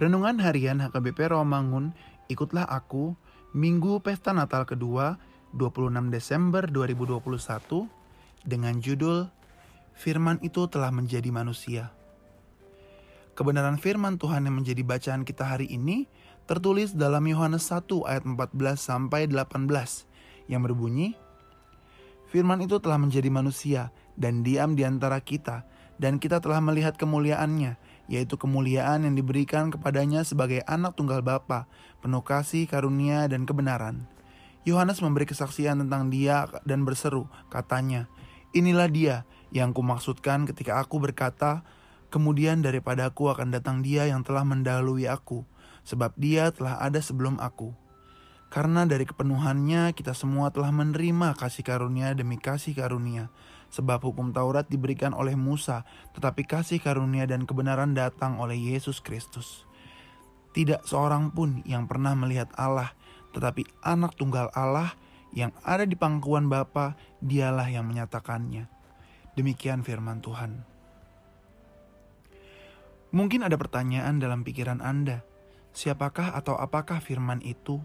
Renungan Harian HKBP Romangun, ikutlah aku, Minggu Pesta Natal kedua, 26 Desember 2021, dengan judul Firman itu telah menjadi manusia. Kebenaran firman Tuhan yang menjadi bacaan kita hari ini tertulis dalam Yohanes 1 ayat 14 sampai 18 yang berbunyi, Firman itu telah menjadi manusia dan diam di antara kita, dan kita telah melihat kemuliaannya, yaitu kemuliaan yang diberikan kepadanya sebagai anak tunggal Bapa, penuh kasih, karunia, dan kebenaran. Yohanes memberi kesaksian tentang dia dan berseru, katanya, Inilah dia yang kumaksudkan ketika aku berkata, kemudian daripadaku akan datang dia yang telah mendahului aku, sebab dia telah ada sebelum aku. Karena dari kepenuhannya kita semua telah menerima kasih karunia demi kasih karunia. Sebab hukum Taurat diberikan oleh Musa, tetapi kasih karunia dan kebenaran datang oleh Yesus Kristus. Tidak seorang pun yang pernah melihat Allah, tetapi anak tunggal Allah yang ada di pangkuan Bapa, dialah yang menyatakannya. Demikian firman Tuhan. Mungkin ada pertanyaan dalam pikiran Anda, siapakah atau apakah firman itu?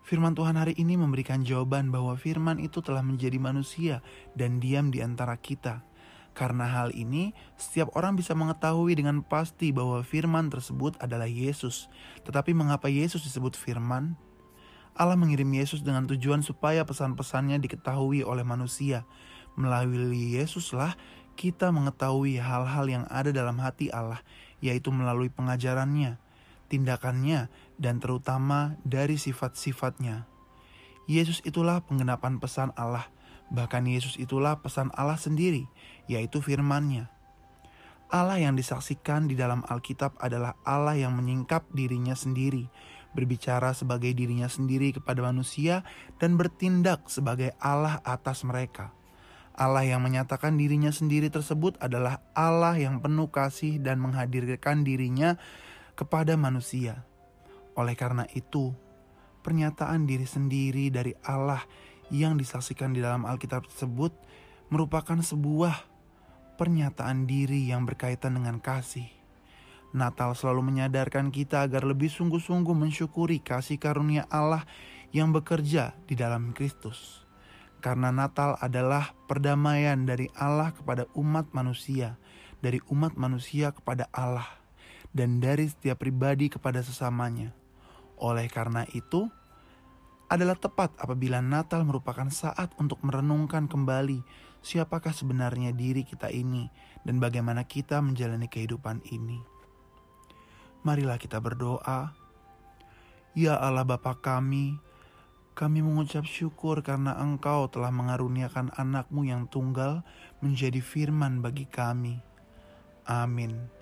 Firman Tuhan hari ini memberikan jawaban bahwa firman itu telah menjadi manusia dan diam di antara kita. Karena hal ini, setiap orang bisa mengetahui dengan pasti bahwa firman tersebut adalah Yesus. Tetapi mengapa Yesus disebut firman? Allah mengirim Yesus dengan tujuan supaya pesan-pesannya diketahui oleh manusia. Melalui Yesuslah kita mengetahui hal-hal yang ada dalam hati Allah, yaitu melalui pengajarannya, tindakannya, dan terutama dari sifat-sifatnya. Yesus itulah penggenapan pesan Allah, bahkan Yesus itulah pesan Allah sendiri, yaitu firman-Nya. Allah yang disaksikan di dalam Alkitab adalah Allah yang menyingkap dirinya sendiri, berbicara sebagai dirinya sendiri kepada manusia, dan bertindak sebagai Allah atas mereka. Allah yang menyatakan dirinya sendiri tersebut adalah Allah yang penuh kasih dan menghadirkan dirinya kepada manusia. Oleh karena itu, pernyataan diri sendiri dari Allah yang disaksikan di dalam Alkitab tersebut merupakan sebuah pernyataan diri yang berkaitan dengan kasih. Natal selalu menyadarkan kita agar lebih sungguh-sungguh mensyukuri kasih karunia Allah yang bekerja di dalam Kristus. Karena Natal adalah perdamaian dari Allah kepada umat manusia, dari umat manusia kepada Allah dan dari setiap pribadi kepada sesamanya. Oleh karena itu, adalah tepat apabila Natal merupakan saat untuk merenungkan kembali siapakah sebenarnya diri kita ini dan bagaimana kita menjalani kehidupan ini. Marilah kita berdoa. Ya Allah Bapa kami, kami mengucap syukur karena Engkau telah mengaruniakan anakmu yang tunggal menjadi firman bagi kami. Amin.